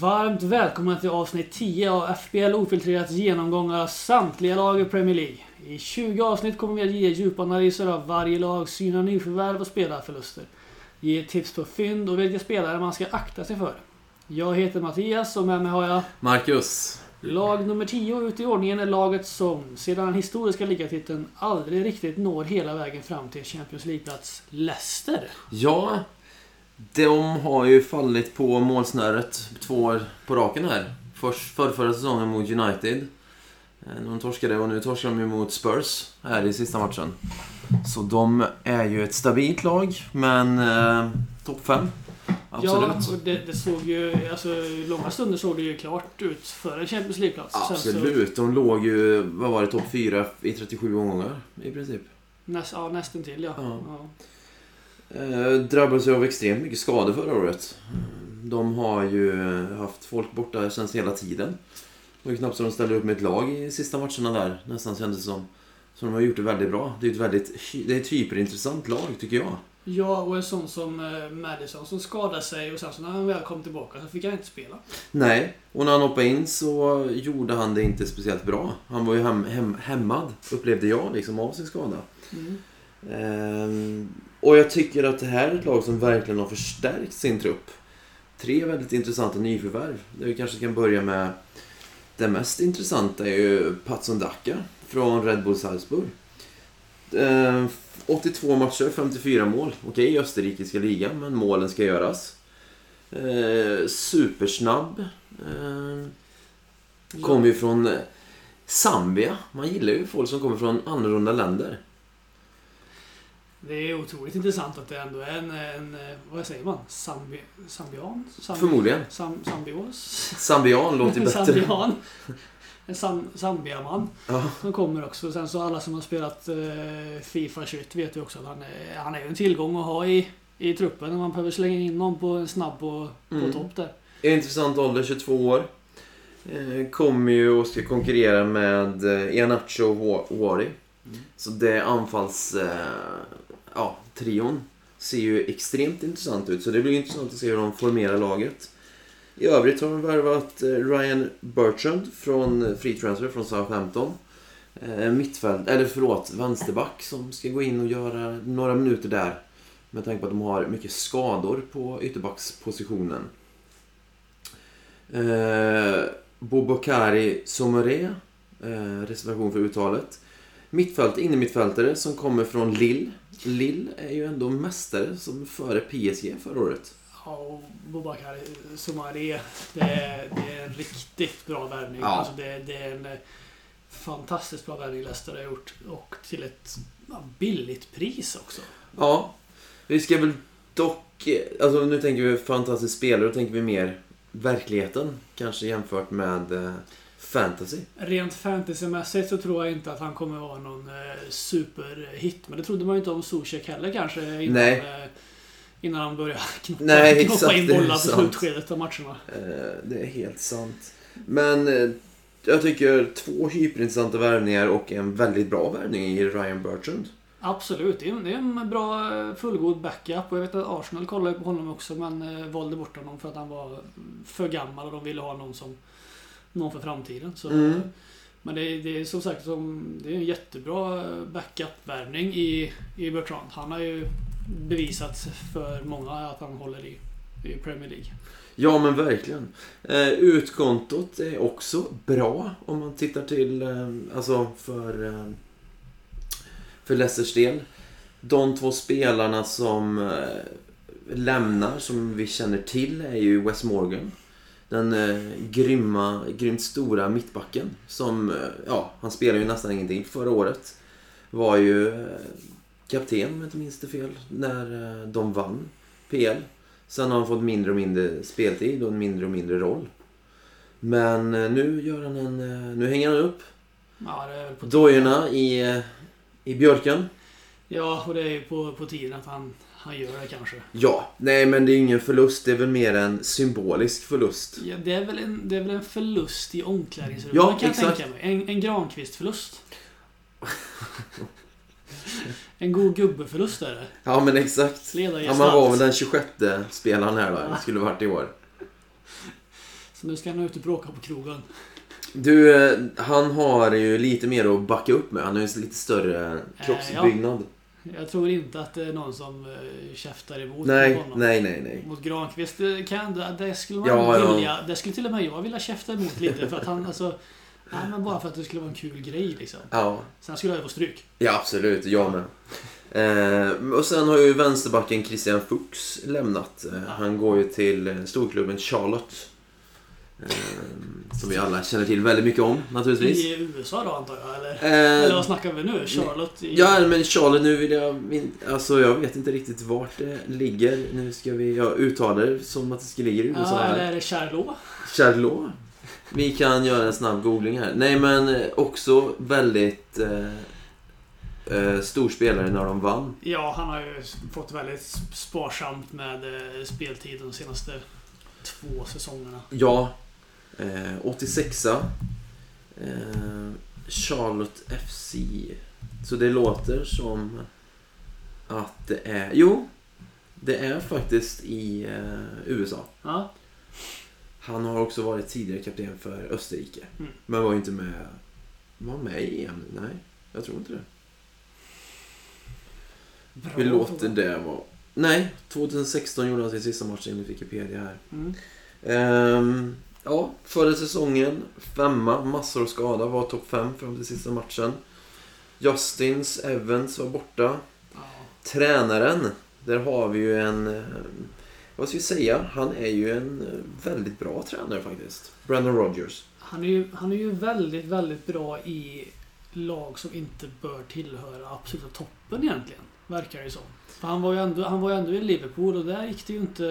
Varmt välkomna till avsnitt 10 av FBL Ofiltrerat genomgång av samtliga lag i Premier League. I 20 avsnitt kommer vi att ge djupa analyser av varje lag, syna nyförvärv och spelarförluster. Ge tips på fynd och vilka spelare man ska akta sig för. Jag heter Mattias och med mig har jag Marcus. Lag nummer 10 ut i ordningen är laget som, sedan den historiska ligatiteln, aldrig riktigt når hela vägen fram till Champions League-plats Leicester. Ja, de har ju fallit på målsnöret två år på raken här. Först för förra säsongen mot United. Eh, De torskade och nu torskar de ju mot Spurs här i sista matchen. Så de är ju ett stabilt lag, men eh, topp 5. Absolut. Ja, och det, det såg ju... Alltså, långa stunder såg det ju klart ut för en Champions League-plats. Sen så- Absolut. De låg ju, vad var det, topp 4 i 37 omgångar i princip. Näst, ja, nästan till ja. Ja. ja. Eh, drabbades ju av extremt mycket skador förra året. De har ju haft folk borta känns hela tiden. Det var ju knappt så de ställde upp med ett lag i sista matcherna där, nästan kändes det som. Så de har gjort det väldigt bra. Det är ett väldigt det är ett hyperintressant lag, tycker jag. Ja, och en sån som eh, Madison som skadade sig och sen så när han väl kom tillbaka så fick han inte spela. Nej, och när han hoppade in så gjorde han det inte speciellt bra. Han var ju hem, hem, hämmad, upplevde jag, liksom, av sin skada. Mm. Ehm, och jag tycker att det här är ett lag som verkligen har förstärkt sin trupp. Tre väldigt intressanta nyförvärv. Där vi kanske kan börja med det mest intressanta är ju Patson Daka från Red Bull Salzburg. Ehm, 82 matcher, 54 mål. Okej, i österrikiska ligan, men målen ska göras. Eh, supersnabb. Eh, Kommer ju från Zambia. Man gillar ju folk som kommer från annorlunda länder. Det är otroligt intressant att det ändå är en, en vad säger man? Zambi, zambian? Zambi, Förmodligen. Sam, zambios? Zambian låter bättre. Zambian. En sam, Zambiaman Ja. som kommer också. Sen så alla som har spelat eh, Fifa 21 vet ju också att han är, han är en tillgång att ha i, i truppen när man behöver slänga in någon på en snabb på, på Mm. topp där. Intressant ålder, 22 år. Eh, kommer ju och ska konkurrera med eh, Ianacho Wa- Wari. Så det anfalls... Eh, ja, trion ser ju extremt intressant ut. Så det blir intressant att se hur de formerar laget. I övrigt har de värvat eh, Ryan Bertrand från eh, Free Transfer från Southampton. Eh, mittfält, eller förlåt, vänsterback som ska gå in och göra några minuter där. Med tanke på att de har mycket skador på ytterbackspositionen. Eh, Bobokari Somore, eh, reservation för uttalet. Mittfält, innermittfältare som kommer från Lille. Lille är ju ändå mästare som före PSG förra året. Ja, och Bobakar Somari, det, är- det är en riktigt bra värvning. Ja. Alltså det, det är en eh, fantastiskt bra värvning Leicester har gjort. Och till ett billigt pris också. Ja, vi ska väl dock... eh, Alltså nu tänker vi fantastisk spelare, då tänker vi mer verkligheten. Kanske jämfört med eh, fantasy. Rent fantasymässigt så tror jag inte att han kommer vara någon eh, superhit. Men det trodde man ju inte om Zuzek heller kanske innan, Nej. eh, innan han började knoppa, Nej, knoppa exakt, in bollar på slutskedet av matcherna. Eh, Det är helt sant. Men eh, jag tycker två hyperintressanta värvningar och en väldigt bra värvning i Ryan Bertrand. Absolut, det är, det är en bra fullgod backup. Och jag vet att Arsenal kollade på honom också men valde bort honom för att han var för gammal och de ville ha någon som någon för framtiden. Så, Mm. Men det, är- det är som sagt som, det är en jättebra backup-värvning i, i Bertrand. Han har ju bevisat för många att han håller i, i Premier League. Ja, men verkligen. Eh, utkontot är också bra om man tittar till, eh, alltså för, eh, för Leicesters del. De två spelarna som eh, lämnar, som vi känner till, är ju Wes Morgan. Den eh, grymma, grymt stora mittbacken som, eh, ja, han spelade ju nästan ingenting förra året. Var ju eh, kapten, om jag inte minns det fel, när eh, de vann PL. Sen har han fått mindre och mindre speltid och en mindre och mindre roll. Men nu gör han en... Nu hänger han upp Ja, dojorna i, i björken. Ja, och det är ju på, på tiden att han, han gör det kanske. Ja, nej men det är ingen förlust. Det är väl mer en symbolisk förlust. Ja, det, är väl en, det är väl en förlust i omklädningsrummet Ja, kan jag exakt. tänka mig. En, en Granqvist-förlust. en god gubbe-förlust är det. Ja men exakt. Ja, man var väl den 26 spelaren här då. Det skulle varit i år. Så nu ska han ut och bråka på krogen. Du, eh, han har ju lite mer att backa upp med. Han har ju lite större kroppsbyggnad. Jag tror inte att det är någon som eh, käftar emot Nej, honom. nej, nej, nej. Mot Granqvist eh, kan det, det skulle man Ja, ja. vilja. Det skulle till och med jag vilja käfta emot lite för att han alltså... Nej, men bara för att det skulle vara en kul grej liksom. Ja, Sen skulle jag få stryk. ja absolut. Jag med. Eh, och sen har ju vänsterbacken Christian Fuchs lämnat. Eh, han går ju till storklubben Charlotte. Eh, som vi alla känner till väldigt mycket om naturligtvis. I USA då antar jag, eller? Eh, Eller vad snackar vi nu? Charlotte? I... Ja, men Charlotte, nu vill jag... Alltså, jag vet inte riktigt vart det ligger. Nu ska vi... Jag uttalar det som att det ska ligga i USA Ja, eller är det Charlot? Charlot. Vi kan göra en snabb googling här. Nej, men eh, också väldigt eh, eh, stor spelare när de vann. Ja, han har ju fått väldigt sparsamt med speltid de senaste två säsongerna. Ja. Eh, 86a. Eh, Charlotte FC. Så det låter som att det är... Jo. Det är faktiskt i eh, USA. Ja, Han har också varit tidigare kapten för Österrike. Mm. Men var inte med... Var med i EM? Nej, jag tror inte det. bra. Vi låter det vara. Nej, 2016 gjorde han sin sista match enligt Wikipedia här. Mm. Ehm, ja, förra säsongen femma, massor av skada, var topp fem fram till sista matchen. Justins Evans var borta. Ja. Tränaren, där har vi ju en... eh, Vad ska vi säga? Han är ju en eh, väldigt bra tränare faktiskt. Brandon Rogers. Han, är ju, han är ju väldigt, väldigt bra i lag som inte bör tillhöra absoluta toppen egentligen. Verkar det som. För han var ju ändå, han var ju ändå i Liverpool och där gick det ju inte...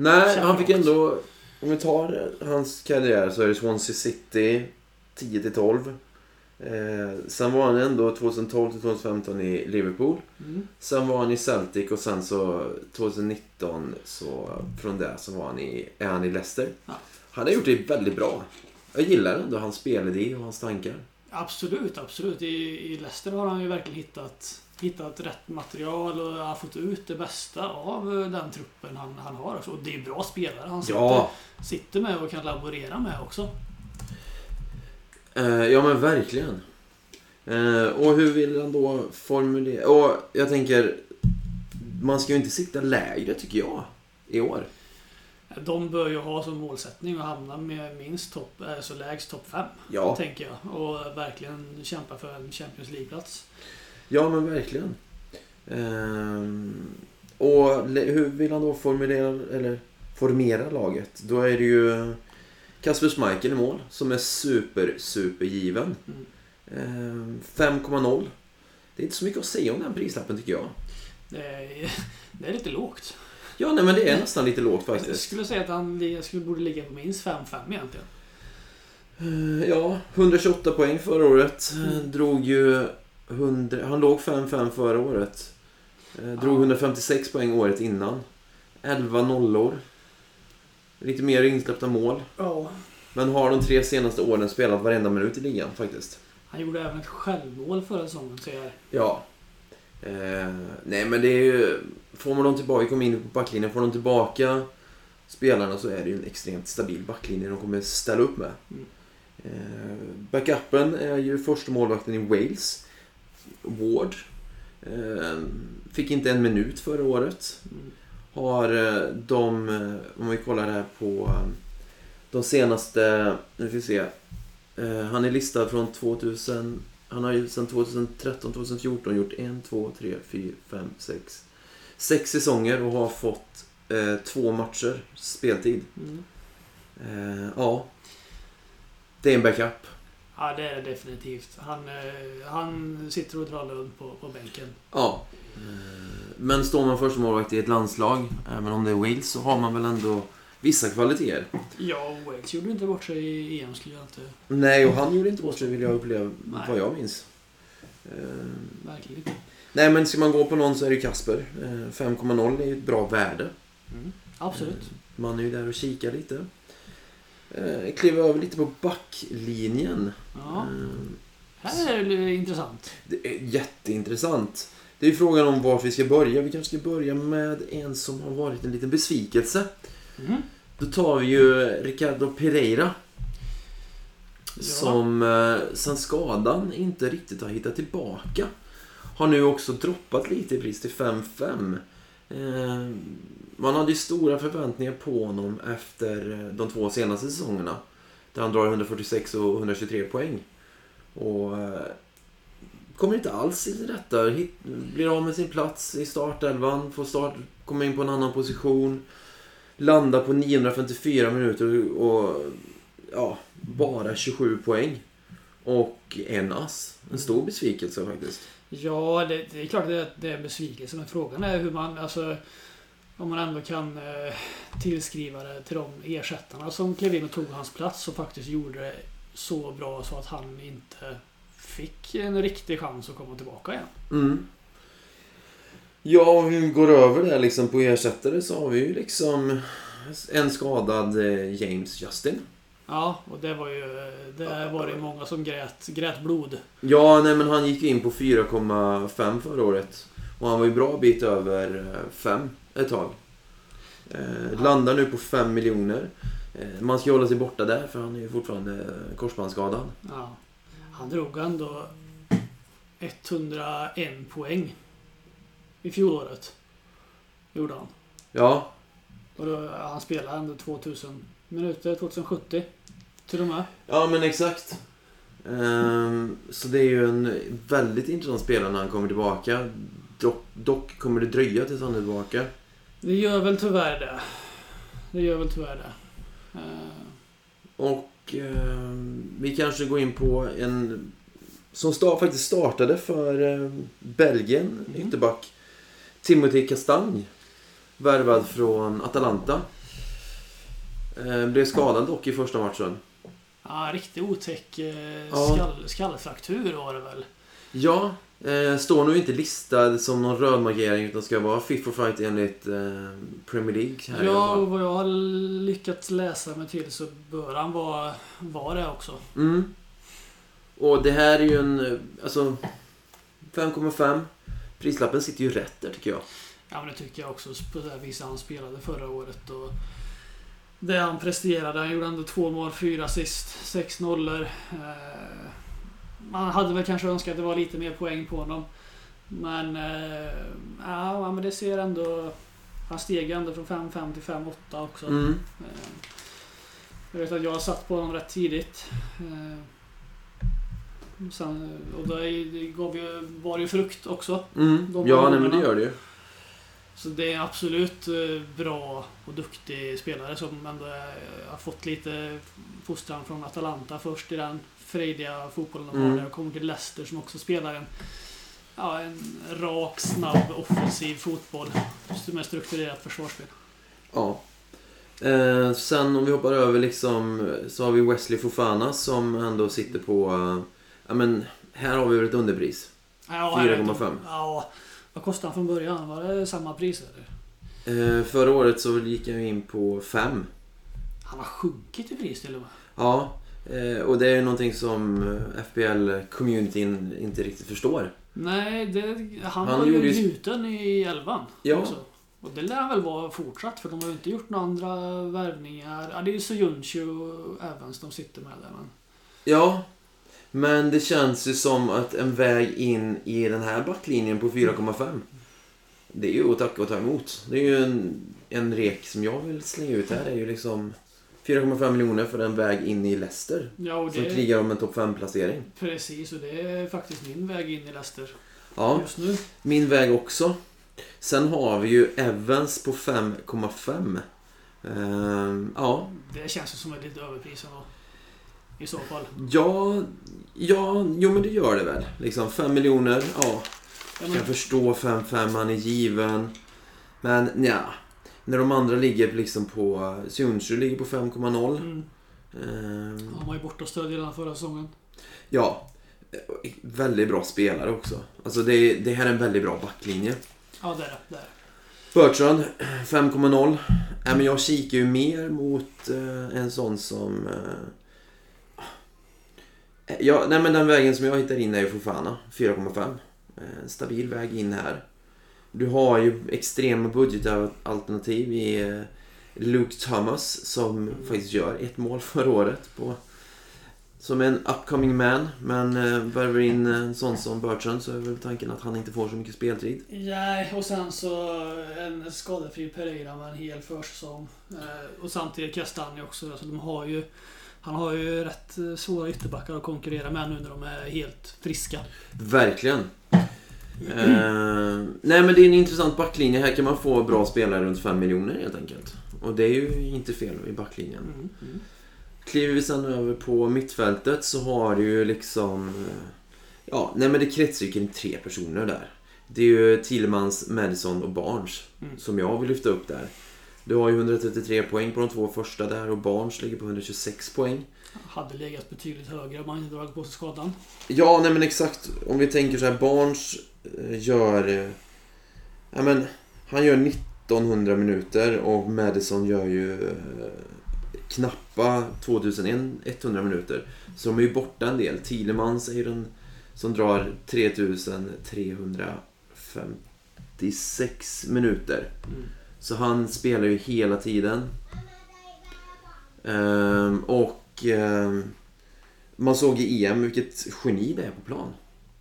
Nej, han fick ändå... Om vi tar hans karriär så är det Swansea City 10-12. Eh, sen var han ändå 2012-2015 i Liverpool. Mm. Sen var han i Celtic och sen så 2019 så från det så var han i, är han i Leicester. Ja. Han har gjort det väldigt bra. Jag gillar ändå hans spelidé och hans tankar. Absolut, absolut. I, I Leicester har han ju verkligen hittat, hittat rätt material och har fått ut det bästa av eh, den truppen han, han har. också. Och det är bra spelare han sitter, Ja, sitter med och kan laborera med också. eh, ja men verkligen. Eh, och hur vill han då formulera... Och jag tänker, man ska ju inte sitta lägre tycker jag i år. De bör ju ha som målsättning att hamna med minst topp, alltså lägst topp 5. Ja, Tänker jag. Och verkligen kämpa för en Champions League-plats. Ja men verkligen. Ehm, och hur vill han då formulera, eller formera laget? Då är det ju Kasper Schmeichel i mål, som är super, super given. Mm. Ehm, 5,0. Det är inte så mycket att säga om den prislappen tycker jag. Det är, det är lite lågt. Ja, nej men det är nästan lite lågt Jag faktiskt. skulle säga att han skulle, borde ligga på minst 5-5 egentligen. Eh, Ja, 128 poäng förra året. Mm. Drog ju 100, han låg 5-5 förra året. Eh, Drog Ja. 156 poäng året innan. 11 nollor. Lite mer insläppta mål. Ja. Men har de tre senaste åren spelat varenda minut i ligan faktiskt. Han gjorde även ett självmål förra säsongen, ser jag. Ja. Eh, nej men det är ju... Får man dem tillbaka, vi kom in på backlinjen, får de tillbaka spelarna så är det ju en extremt stabil backlinje de kommer ställa upp med. Mm. Eh, backupen är ju första målvakten i Wales. Ward. Eh, fick inte en minut förra året. Har eh, de, eh, om vi kollar här på de senaste, nu ska vi se. Han är listad från 2000, han har ju sedan 2013-2014 gjort en, två, tre, fyra, fem, sex, sex säsonger och har fått eh, två matcher speltid. Mm. Eh, ja. Det är en backup. Ja, det är det definitivt. Han, eh, han sitter och drar lugn på, på bänken. Ja. Eh, Men står man första målvakt i ett landslag, även om det är Wales, så har man väl ändå vissa kvaliteter. Ja, Wales gjorde inte bort sig i EM skulle jag inte... Nej, och han gjorde inte bort sig vill jag uppleva, Nej. vad jag minns. Eh, Verkligen inte. Nej, men ska man gå på någon så är det Kasper. Eh, 5,0 är ju ett bra värde. Mm. Absolut. Eh, Man är ju där och kikar lite. Eh, kliver över lite på backlinjen. Ja, Eh, här är det intressant. Det är jätteintressant. Det är ju frågan om var vi ska börja. Vi kanske ska börja med en som har varit en liten besvikelse. Mm. Då tar vi ju Ricardo Pereira. Ja. Som eh, sen skadan inte riktigt har hittat tillbaka. Har nu också droppat lite i pris till 5-5. Eh, man hade ju stora förväntningar på honom efter eh, de två senaste säsongerna. Där han drar 146 och 123 poäng. Och eh, kommer inte alls i detta. Hit, blir av med sin plats i startelvan. Får start, Kommer in på en annan position. Landar på 954 minuter och ja, bara 27 poäng. Och en ass. En stor besvikelse faktiskt. Ja, det, det är klart att det, det är en besvikelse. Men frågan är hur man... Alltså, om man ändå kan eh, tillskriva det till de ersättarna som klev in och tog hans plats och faktiskt gjorde det så bra så att han inte fick en riktig chans att komma tillbaka igen. Mm. Ja, om vi går över där liksom på ersättare så har vi ju liksom en skadad eh, James Justin. Ja, och det var ju... Det var det många som grät, grät blod. Ja, nej men han gick in på 4,5 förra året. Och han var ju bra bit över 5 ett tag. Eh, landar nu på 5 miljoner. Eh, man ska hålla sig borta där för han är ju fortfarande korsbandsskadad. Ja. Han drog ändå 101 poäng i fjolåret. Gjorde han. Ja, Och då, han spelade ändå 2000 minuter, 2070. Till och med. ja men exakt. Ehm, så det är ju en väldigt intressant spelare när han kommer tillbaka. Dock, dock kommer det dröja tills han är tillbaka. Det gör väl tyvärr det. Det gör väl tyvärr det. Eh, Och ehm, vi kanske går in på en som sta- faktiskt startade för eh, Belgien, Mm. ytterback. Timothy Castagne. Värvad från Atalanta. Eh, blev skadad dock i första matchen. Ja, riktigt otäck eh, Ja. skall, skallfraktur var det väl. Ja, eh, står nog inte listad som någon röd markering utan ska vara fit for fight enligt eh, Premier League. Här Ja, och vad jag har lyckats läsa mig till så bör han vara, vara det också. Mm. Och det här är ju en... eh, Alltså... 5,5. Prislappen sitter ju rätt där tycker jag. Ja, men det tycker jag också på det viset han spelade förra året. Och det han presterade. Han gjorde ändå två mål, fyra assist, sex nollor. Eh, man hade väl kanske önskat att det var lite mer poäng på honom. Men, eh, ja, men det ser ändå... Han steg ändå från 5-5 till 5-8 också. Mm. Eh, Jag vet att jag har satt på honom rätt tidigt. Eh, Sen, och det, gav ju, var ju frukt också. Mm. Ja, nej, men det gör det ju. Så det är absolut bra och duktig spelare som ändå har fått lite fostran från Atalanta först i den frejdiga fotbollen de har Mm. där och kommer till Leicester som också spelar en, ja, en rak, snabb, offensiv fotboll med strukturerat försvarsspel. Ja. Eh, sen om vi hoppar över liksom så har vi Wesley Fofana som ändå sitter på... eh, ja men, här har vi väl ett underpris. Ja, jag vet inte. 4,5. Ja, vad kostade han från början? Var det samma pris eller? Eh, förra året så gick jag in på 5. Han har sjunkit i pris till och med. Ja, eh, och det är ju någonting som eh, FBL-communityn inte riktigt förstår. Nej, det, han, Han var ju gjuten i elvan Ja. också. Och det lär han väl vara fortsatt för de har ju inte gjort några andra värvningar. Ja, det är ju Soyuncu och Evans de sitter med där. Men... Ja, men det känns ju som att en väg in i den här backlinjen på 4,5. Det är ju att tacka och ta emot. Det är ju en, en rek som jag vill slänga ut här. Är ju liksom 4,5 miljoner för en väg in i Leicester. Ja, och Som det, krigar om en topp 5-placering. precis. Och det är faktiskt min väg in i Leicester Ja, just nu. min väg också. Sen har vi ju Evans på 5,5. Ehm, ja, Det känns som ett lite överpris ändå. I så fall. ja, ja, jo men det gör det väl. Liksom 5 miljoner, ja. Ja, Jag kan förstå 5-5, han är given. Men ja, när de andra ligger liksom på... Sundsjö ligger på 5,0. mm, Ehm, han var ju borta och stöd redan förra säsongen. ja, väldigt bra spelare också. Alltså det, det här är en väldigt bra backlinje. Ja, det är det. det, är det. Bertrand, 5,0. Äh, men jag kikar ju mer mot eh, en sån som... Eh, ja, nej men den vägen som jag hittar in är ju Fofana, 4,5. Eh, en stabil väg in här. Du har ju extrema budgetalternativ i eh, Luke Thomas som faktiskt gör ett mål förra året. På, som en upcoming man. Men eh, värver in en sån som Bertrand så är väl tanken att han inte får så mycket speltid. Nej, och sen så en skadefri Pereira med en hel försäsong. Eh, och samtidigt Castagne också. Alltså de har ju, han har ju rätt eh, svåra ytterbackar att konkurrera med nu när de är helt friska. Verkligen. Eh, nej men det är en intressant backlinje. Här kan man få bra spelare runt 5 miljoner helt enkelt. Och det är ju inte fel i backlinjen. Mm, mm. Kliver vi sen över på mittfältet så har du ju liksom... eh, Ja, nej men det kretsar ju kring tre personer där. Det är ju Thielemans, Madison och Barnes Mm. som jag vill lyfta upp där. Du har ju 133 poäng på de två första där och Barnes ligger på 126 poäng. Hade legat betydligt högre om han inte dragit på sig skadan. Ja, nej men exakt. Om vi tänker så här, Barnes gör... eh, Ja men, han gör 1900 minuter och Madison gör ju eh, knappa 2100 minuter. Så de är ju borta en del. Thielemans är ju den som drar 3356 minuter. Mm. Så han spelar ju hela tiden. Ehm, och ehm, man såg i EM vilket geni det är på plan.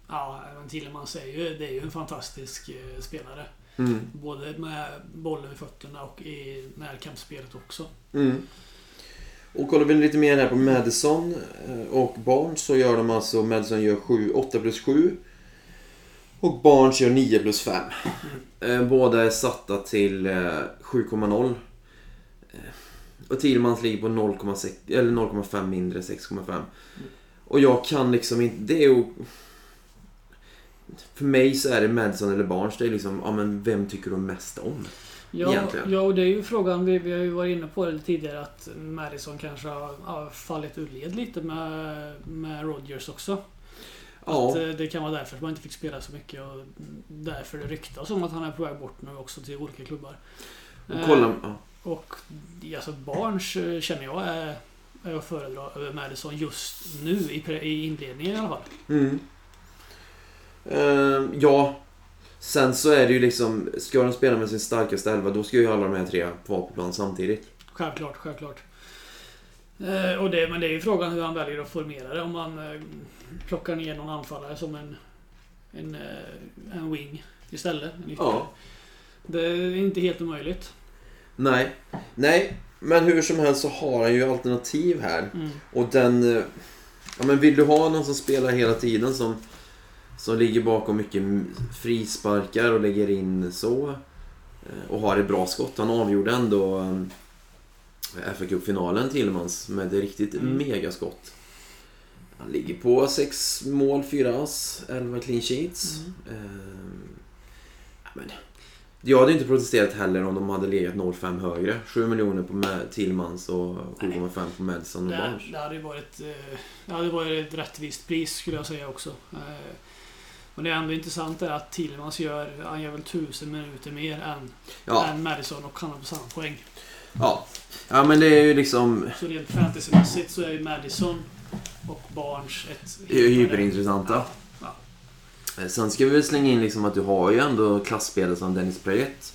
Ja, men Tillemans är ju, det är ju en fantastisk eh, spelare. Mm. Både med bollen vid fötterna och i närkampsspelet också. Mm. Och kollar vi lite mer här på Madison eh, och Barnes så gör de alltså, Madison gör 7, 8 plus 7 och Barnes gör 9 plus 5. Eh, Båda är satta till eh, 7,0. Eh, Och Thielemans ligger på 0,6 eller 0,5 mindre, 6,5. Och jag kan liksom inte, det är ju... För mig så är det Madison eller Barnes, det är liksom, ja men vem tycker du mest om? Ja, Egentligen. ja, och det är ju frågan, vi, vi har ju varit inne på det tidigare, att Madison kanske har, har fallit ur led lite med, med Rodgers också. Ja. Att eh, det kan vara därför man inte fick spela så mycket och därför det ryktas om att han är på väg bort nu också till olika klubbar. Och Eh, kolla, ja. Och alltså Barnes eh, känner jag är, är att föredra över Madison just nu i, i inledningen i alla fall. Mm. Ehm, ja. Sen så är det ju liksom, ska de spela med sin starkaste elva då ska ju alla de här tre vara på plan samtidigt. Självklart, självklart. Eh, och det, men det är ju frågan hur han väljer att formera det. Om man eh, plockar ner någon anfallare som en, en, eh, en wing istället. En. Ja. Det är inte helt omöjligt. Nej. Nej, men hur som helst så har han ju alternativ här. Mm. Och den... eh, Ja men vill du ha någon som spelar hela tiden som, som ligger bakom mycket frisparkar och lägger in så. eh, Och har ett bra skott. Han avgjorde ändå eh, fa Cup-finalen Tillmans med ett riktigt Mm. megaskott. Han ligger på 6 mål, 4 ass, 11 clean sheets. Mm. Eh, men, jag hade inte protesterat heller om de hade legat 0,5 högre. 7 miljoner på Ma- Tillmans och 7,5 på Madison och Det, Barnes. det hade ju varit, eh, det hade varit ett rättvist pris skulle jag säga också. Men det är ändå intressant är att Tillemans gör, han gör väl tusen minuter mer än, Ja, än Madison och han har på samma poäng. ja. ja, men det är ju liksom Så rent fantasymässigt så är ju Madison och Barnes ett... hyperintressanta. Ja. Eh, Sen ska vi väl slänga in liksom att du har ju ändå klassspelare som Dennis Payet.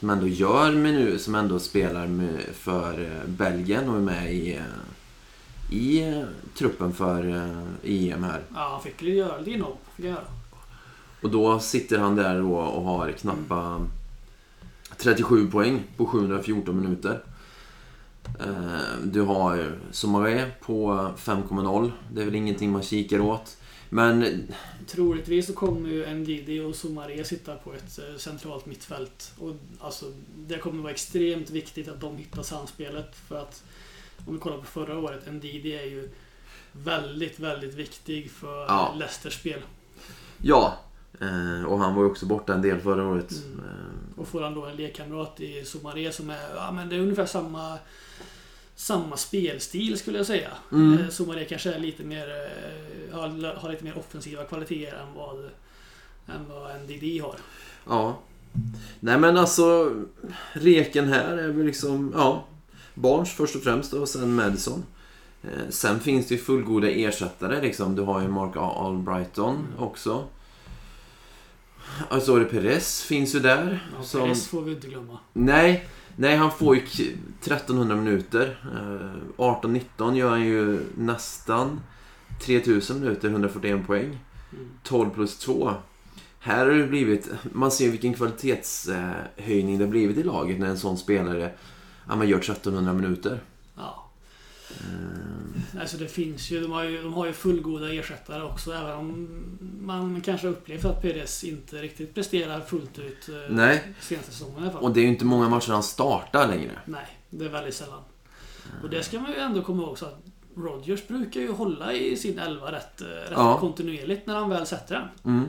Som ändå gör menu, som ändå spelar för eh, Belgien och är med i, eh, i truppen för EM här. Ja, han fick ju göra det inhopp. Fick jag göra. Och då sitter han där då och har knappa 37 poäng på 714 minuter. Eh, Du har Somaré på 5,0. Det är väl ingenting man kikar åt. Men Troligtvis så kommer ju Ndidi och Soumaré sitta på ett eh, centralt mittfält. Och alltså, det kommer vara extremt viktigt att de hittar samspelet. För att om vi kollar på förra året, Ndidi är ju väldigt, väldigt viktig för Ja. Leicesters spel. ja, och han var ju också borta en del förra året. Mm. Eh, Och får han då en lekkamrat i Soumaré som är, ja men det är ungefär samma samma spelstil skulle jag säga. Mm. Mm. Soumaré kanske är lite mer, eh, har, har lite mer offensiva kvaliteter än vad, än vad Ndidi har. Ja. Nej men alltså, reken här är väl liksom, ja. Barnes först och främst och sen Madison. Eh, sen finns det ju fullgoda ersättare liksom. Du har ju Mark Albrighton Mm. också. Azore Perez finns ju där. Ja, som, Perez får vi inte glömma. nej, Nej, han får ju k- 1300 minuter. Eh, 18-19 gör han ju nästan 3000 minuter, 141 poäng. Mm. 12 plus 2. Här har det blivit, man ser vilken kvalitetshöjning det har blivit i laget när en sån spelare ja, man gör 1300 minuter. Eh, Alltså det finns ju, de har ju, de har ju fullgoda ersättare också även om man kanske upplevt att Perez inte riktigt presterar fullt ut eh, Nej. senaste säsongen i alla fall. Och det är ju inte många matcher han startar längre. Nej, det är väldigt sällan. Och det ska man ju ändå komma ihåg så att Rodgers brukar ju hålla i sin elva rätt, eh, rätt Ja. kontinuerligt när han väl sätter den. Mm.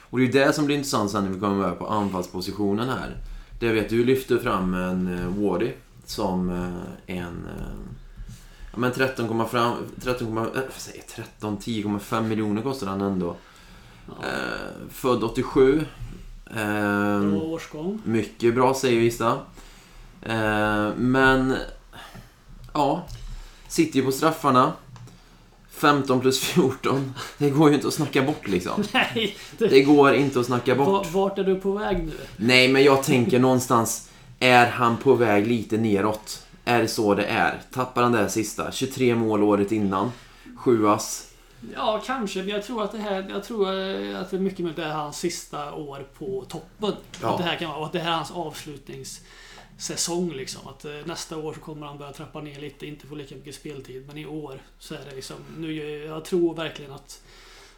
Och det är ju det som blir intressant sen när vi kommer över på anfallspositionen här. Det jag vet, du lyfter fram en Wardy som eh, en... eh, men 13, fram, 13, äh, vad säger jag, 13 10,5 miljoner kostar han ändå. Ja. Eh, född 87. Eh, Bra årsgång. mycket bra säger vissa. Eh, men... Ja. Sitter ju på straffarna. 15 plus 14. Det går ju inte att snacka bort liksom. Nej, det, Det går inte att snacka bort. va- vart är du på väg nu? Nej, men jag tänker någonstans, är han på väg lite neråt? Är det så det är? Tappar han det här sista? 23 mål året innan. 7 ass. Ja, kanske. Men jag tror att det här, jag tror eh, att det är mycket möjligt är hans sista år på toppen. Ja. Att det här kan vara, och att det här är hans avslutningssäsong liksom. Att eh, nästa år så kommer han börja trappa ner lite, inte få lika mycket speltid. Men i år så är det liksom, nu, jag tror verkligen att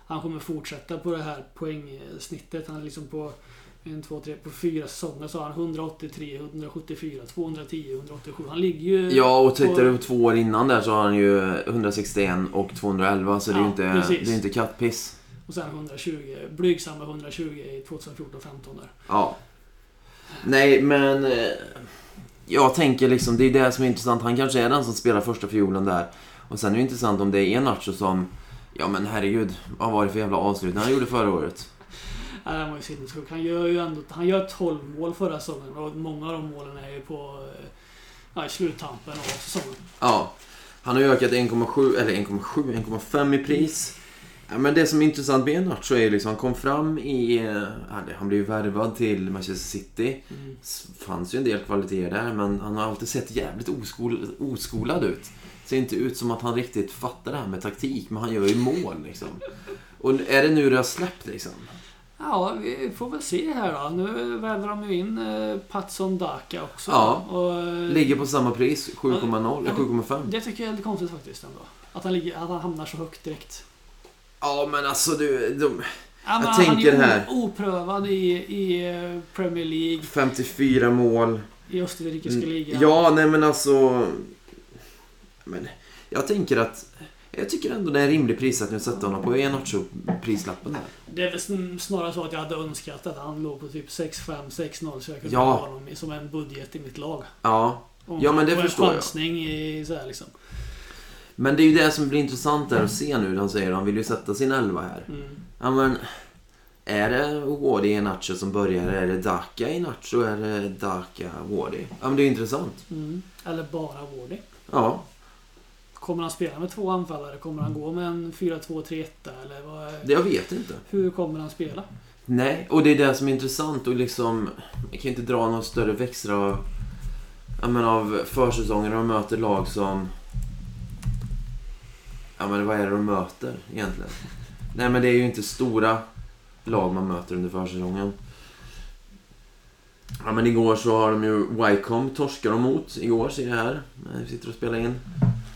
han kommer fortsätta på det här poängsnittet. Han är liksom på en, två, tre, på fyra säsonger så har han 183, 174, 210, 187. Han ligger ju... Ja, och tittar du på två år innan där så har han ju 161 och 211, så det är ju Ja, inte, precis. det är inte kattpiss. Och sen 120, blygsamma 120 i 2014-15 där. Ja. Nej, men... eh, Jag tänker liksom, det är det som är intressant. Han kanske är den som spelar första fiolen där. Och sen är det intressant om det är Nacho som... Ja men herregud, vad var det för jävla avslutning han gjorde förra året? Han var ju sinnessjuk. Han gör ju ändå han gör 12 mål förra säsongen och många av de målen är ju på eh, ja, sluttampen av säsongen. Ja. Han har ju ökat 1,7, eller 1,7, 1,5 i pris. Ja, men det som är intressant med Nacho är ju liksom, han kom fram i... Han blev ju värvad till Manchester City. Mm. Fanns ju en del kvaliteter där, men han har alltid sett jävligt oskol, oskolad ut. Ser inte ut som att han riktigt fattar det här med taktik, men han gör ju mål liksom. Och är det nu det har släppt liksom? Ja, vi får väl se här då. Nu värvar de ju in eh, Patson Daka också. Ja. Och, eh, Ligger på samma pris, 7,0, Ja, eller 7,5. Det tycker jag är lite konstigt faktiskt ändå. Att han, ligger, att han hamnar så högt direkt. Ja, men alltså du, de, Ja, men Jag han tänker är ju här. o- oprövad i, i eh, Premier League, 54 mål. i österrikiska Mm, ligan. Ja, nej men alltså... Men jag tänker att... Jag tycker ändå det är en rimlig prissättning att sätta honom på Enacho-prislappen där. Det är väl sn- snarare så att jag hade önskat att han låg på typ 6-5, 6-0 så jag kunde Ja. ha honom i- som en budget i mitt lag. Ja, Om Ja, men det och förstår en jag. chansning i så här liksom. men det är ju det som blir intressant där att se nu. Han säger han vill ju sätta sin elva här. Mm. Ja, men... Är det Wardy Enacho som börjar? Är det Daka Enacho? Är det Daka Wardy? Ja, men det är ju intressant. Mm. Eller bara Wardy. Ja, Kommer han spela med två anfallare? Kommer han gå med en 4-2-3-1 eller vad, är- det jag vet inte. hur kommer han spela? Nej, och det är det som är intressant och liksom... Jag kan inte dra någon större växlar av, men av försäsonger och möter lag som... Ja men vad är det de möter egentligen? Nej men det är ju inte stora lag man möter under försäsongen. Ja men igår så har de ju Wycombe torskar de mot igår ser jag här. när Vi sitter och spelar in.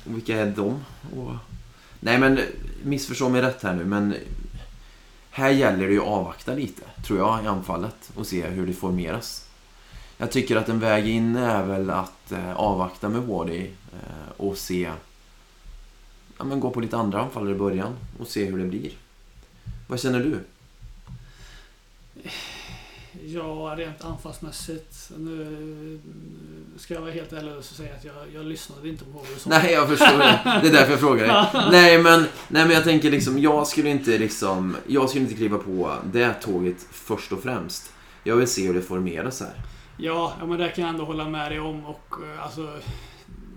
Och vilka är de? Och... Nej men missförstå mig rätt här nu men här gäller det ju att avvakta lite, tror jag, i anfallet och se hur det formeras. Jag tycker att en väg in är väl att eh, avvakta med Wardy eh, och se... Ja, men gå på lite andra anfallare i början och se hur det blir. Vad känner du? Ja, rent anfallsmässigt. Nu ska jag vara helt ärlig och säga att jag, jag lyssnade inte på sa. Nej, jag förstår det. Det är därför jag frågar dig. Nej, men, nej, men jag tänker liksom, jag skulle inte liksom... Jag skulle inte kliva på det tåget först och främst. Jag vill se hur det formeras här. Ja, ja, men det kan jag ändå hålla med dig om. Och, eh, alltså,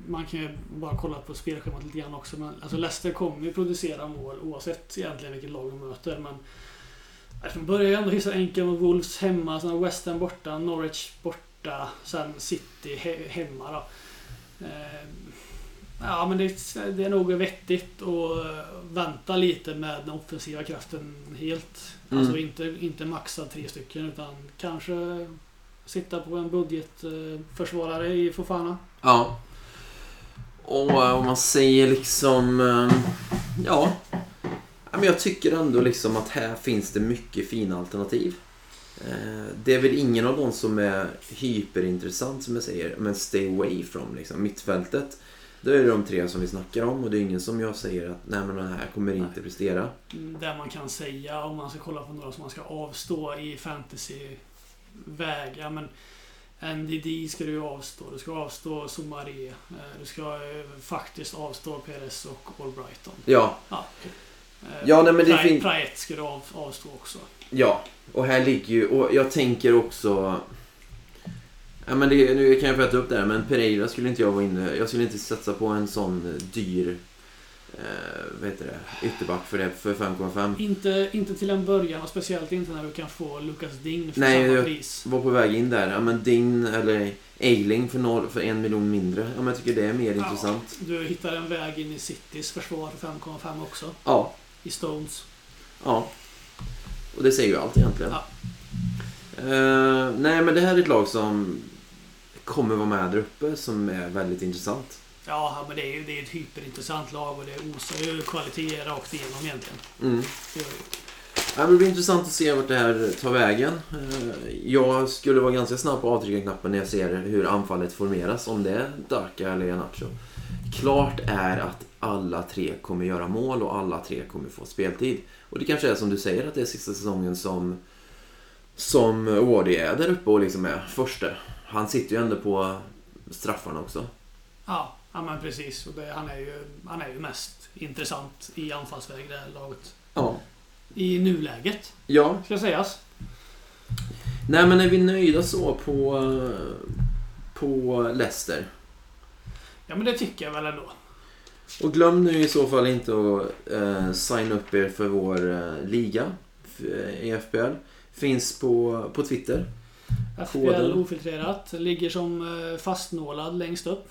man kan ju bara kolla på spelschemat lite grann också. Men, alltså, Leicester kommer ju producera mål oavsett egentligen vilket lag de möter. Men alltså, de börjar ju ändå hyfsat enkelt med Wolves hemma, sen West Ham borta, Norwich borta. Sen City he hemma då. Eh, ja, men det, det är nog vettigt att vänta lite med den offensiva kraften helt. Mm. Alltså inte, inte maxa tre stycken utan kanske sitta på en budgetförsvarare i Fofana. Ja. Och eh, om man säger liksom... eh, Ja. Men jag tycker ändå liksom att här finns det mycket fina alternativ. Eh, Det är väl ingen av dem som är hyperintressant som jag säger, men stay away from liksom. Mittfältet, då är det de tre som vi snackar om och det är ingen som jag säger att nej men den här kommer inte prestera. Det man kan säga om man ska kolla på några som man ska avstå i fantasy-väg. Ja, men NDD ska du avstå. Du ska avstå Somaré. Eh, Du ska eh, faktiskt avstå Perez och Albrighton. Ja, Ja, Ja, nej, men det Praet- fin- Praet du av, avstå också. ja. Och här ligger ju, och jag tänker också... Ja, men det, nu kan jag få äta upp det här, men Pereira skulle inte jag vara inne... Jag skulle inte satsa på en sån dyr... Eh, vad heter det? Ytterback för det, för 5,5. Inte, inte till en början och speciellt inte när du kan få Lucas Ding för Nej, samma jag- pris. Var på väg in där. Ja, men Din eller Eiling för, noll, för en miljon mindre. Ja, men jag tycker det är mer intressant. Du hittar en väg in i Citys försvar för 5,5 också. Ja. I Stones. Ja. Och det säger ju allt egentligen. Ja. Eh, nej, men det här är ett lag som kommer vara med där uppe som är väldigt intressant. Ja, men det är ju det är ett hyperintressant lag och det osar ju kvalitet rakt igenom egentligen. Mm. Det. Ja, det blir intressant att se vart det här tar vägen. Eh, Jag skulle vara ganska snabb på avtryckarknappen när jag ser hur anfallet formeras. Om det är Daka eller Nacho. Klart är att alla tre kommer göra mål och alla tre kommer få speltid. Och det kanske är som du säger att det är sista säsongen som som Wardy är där uppe och liksom är första. Han sitter ju ändå på straffarna också. Ja, ja men precis. Och det, han, är ju, han är ju mest intressant i anfallsväg det här laget. Ja. I nuläget, Ja, ska sägas. nej men är vi nöjda så på, på Leicester? Ja, men det tycker jag väl ändå. Och glöm nu i så fall inte att eh, signa upp er för vår eh, liga eh, i FBL. Finns på, på Twitter. Koden. ofiltrerat. Ligger som eh, fastnålad längst upp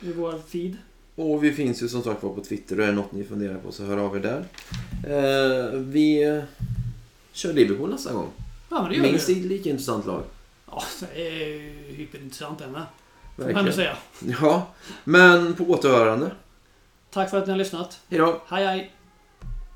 i vår feed. Och vi finns ju som sagt var på Twitter. Och är det något ni funderar på så hör av er där. Eh, vi kör Liverpool nästa gång. Ja, men det gör Minst vi. lika intressant lag. Ja, det är ju hyperintressant med. Får man ändå säga. Ja, men på återhörande. Tack för att ni har lyssnat. Hejdå! Hej hej!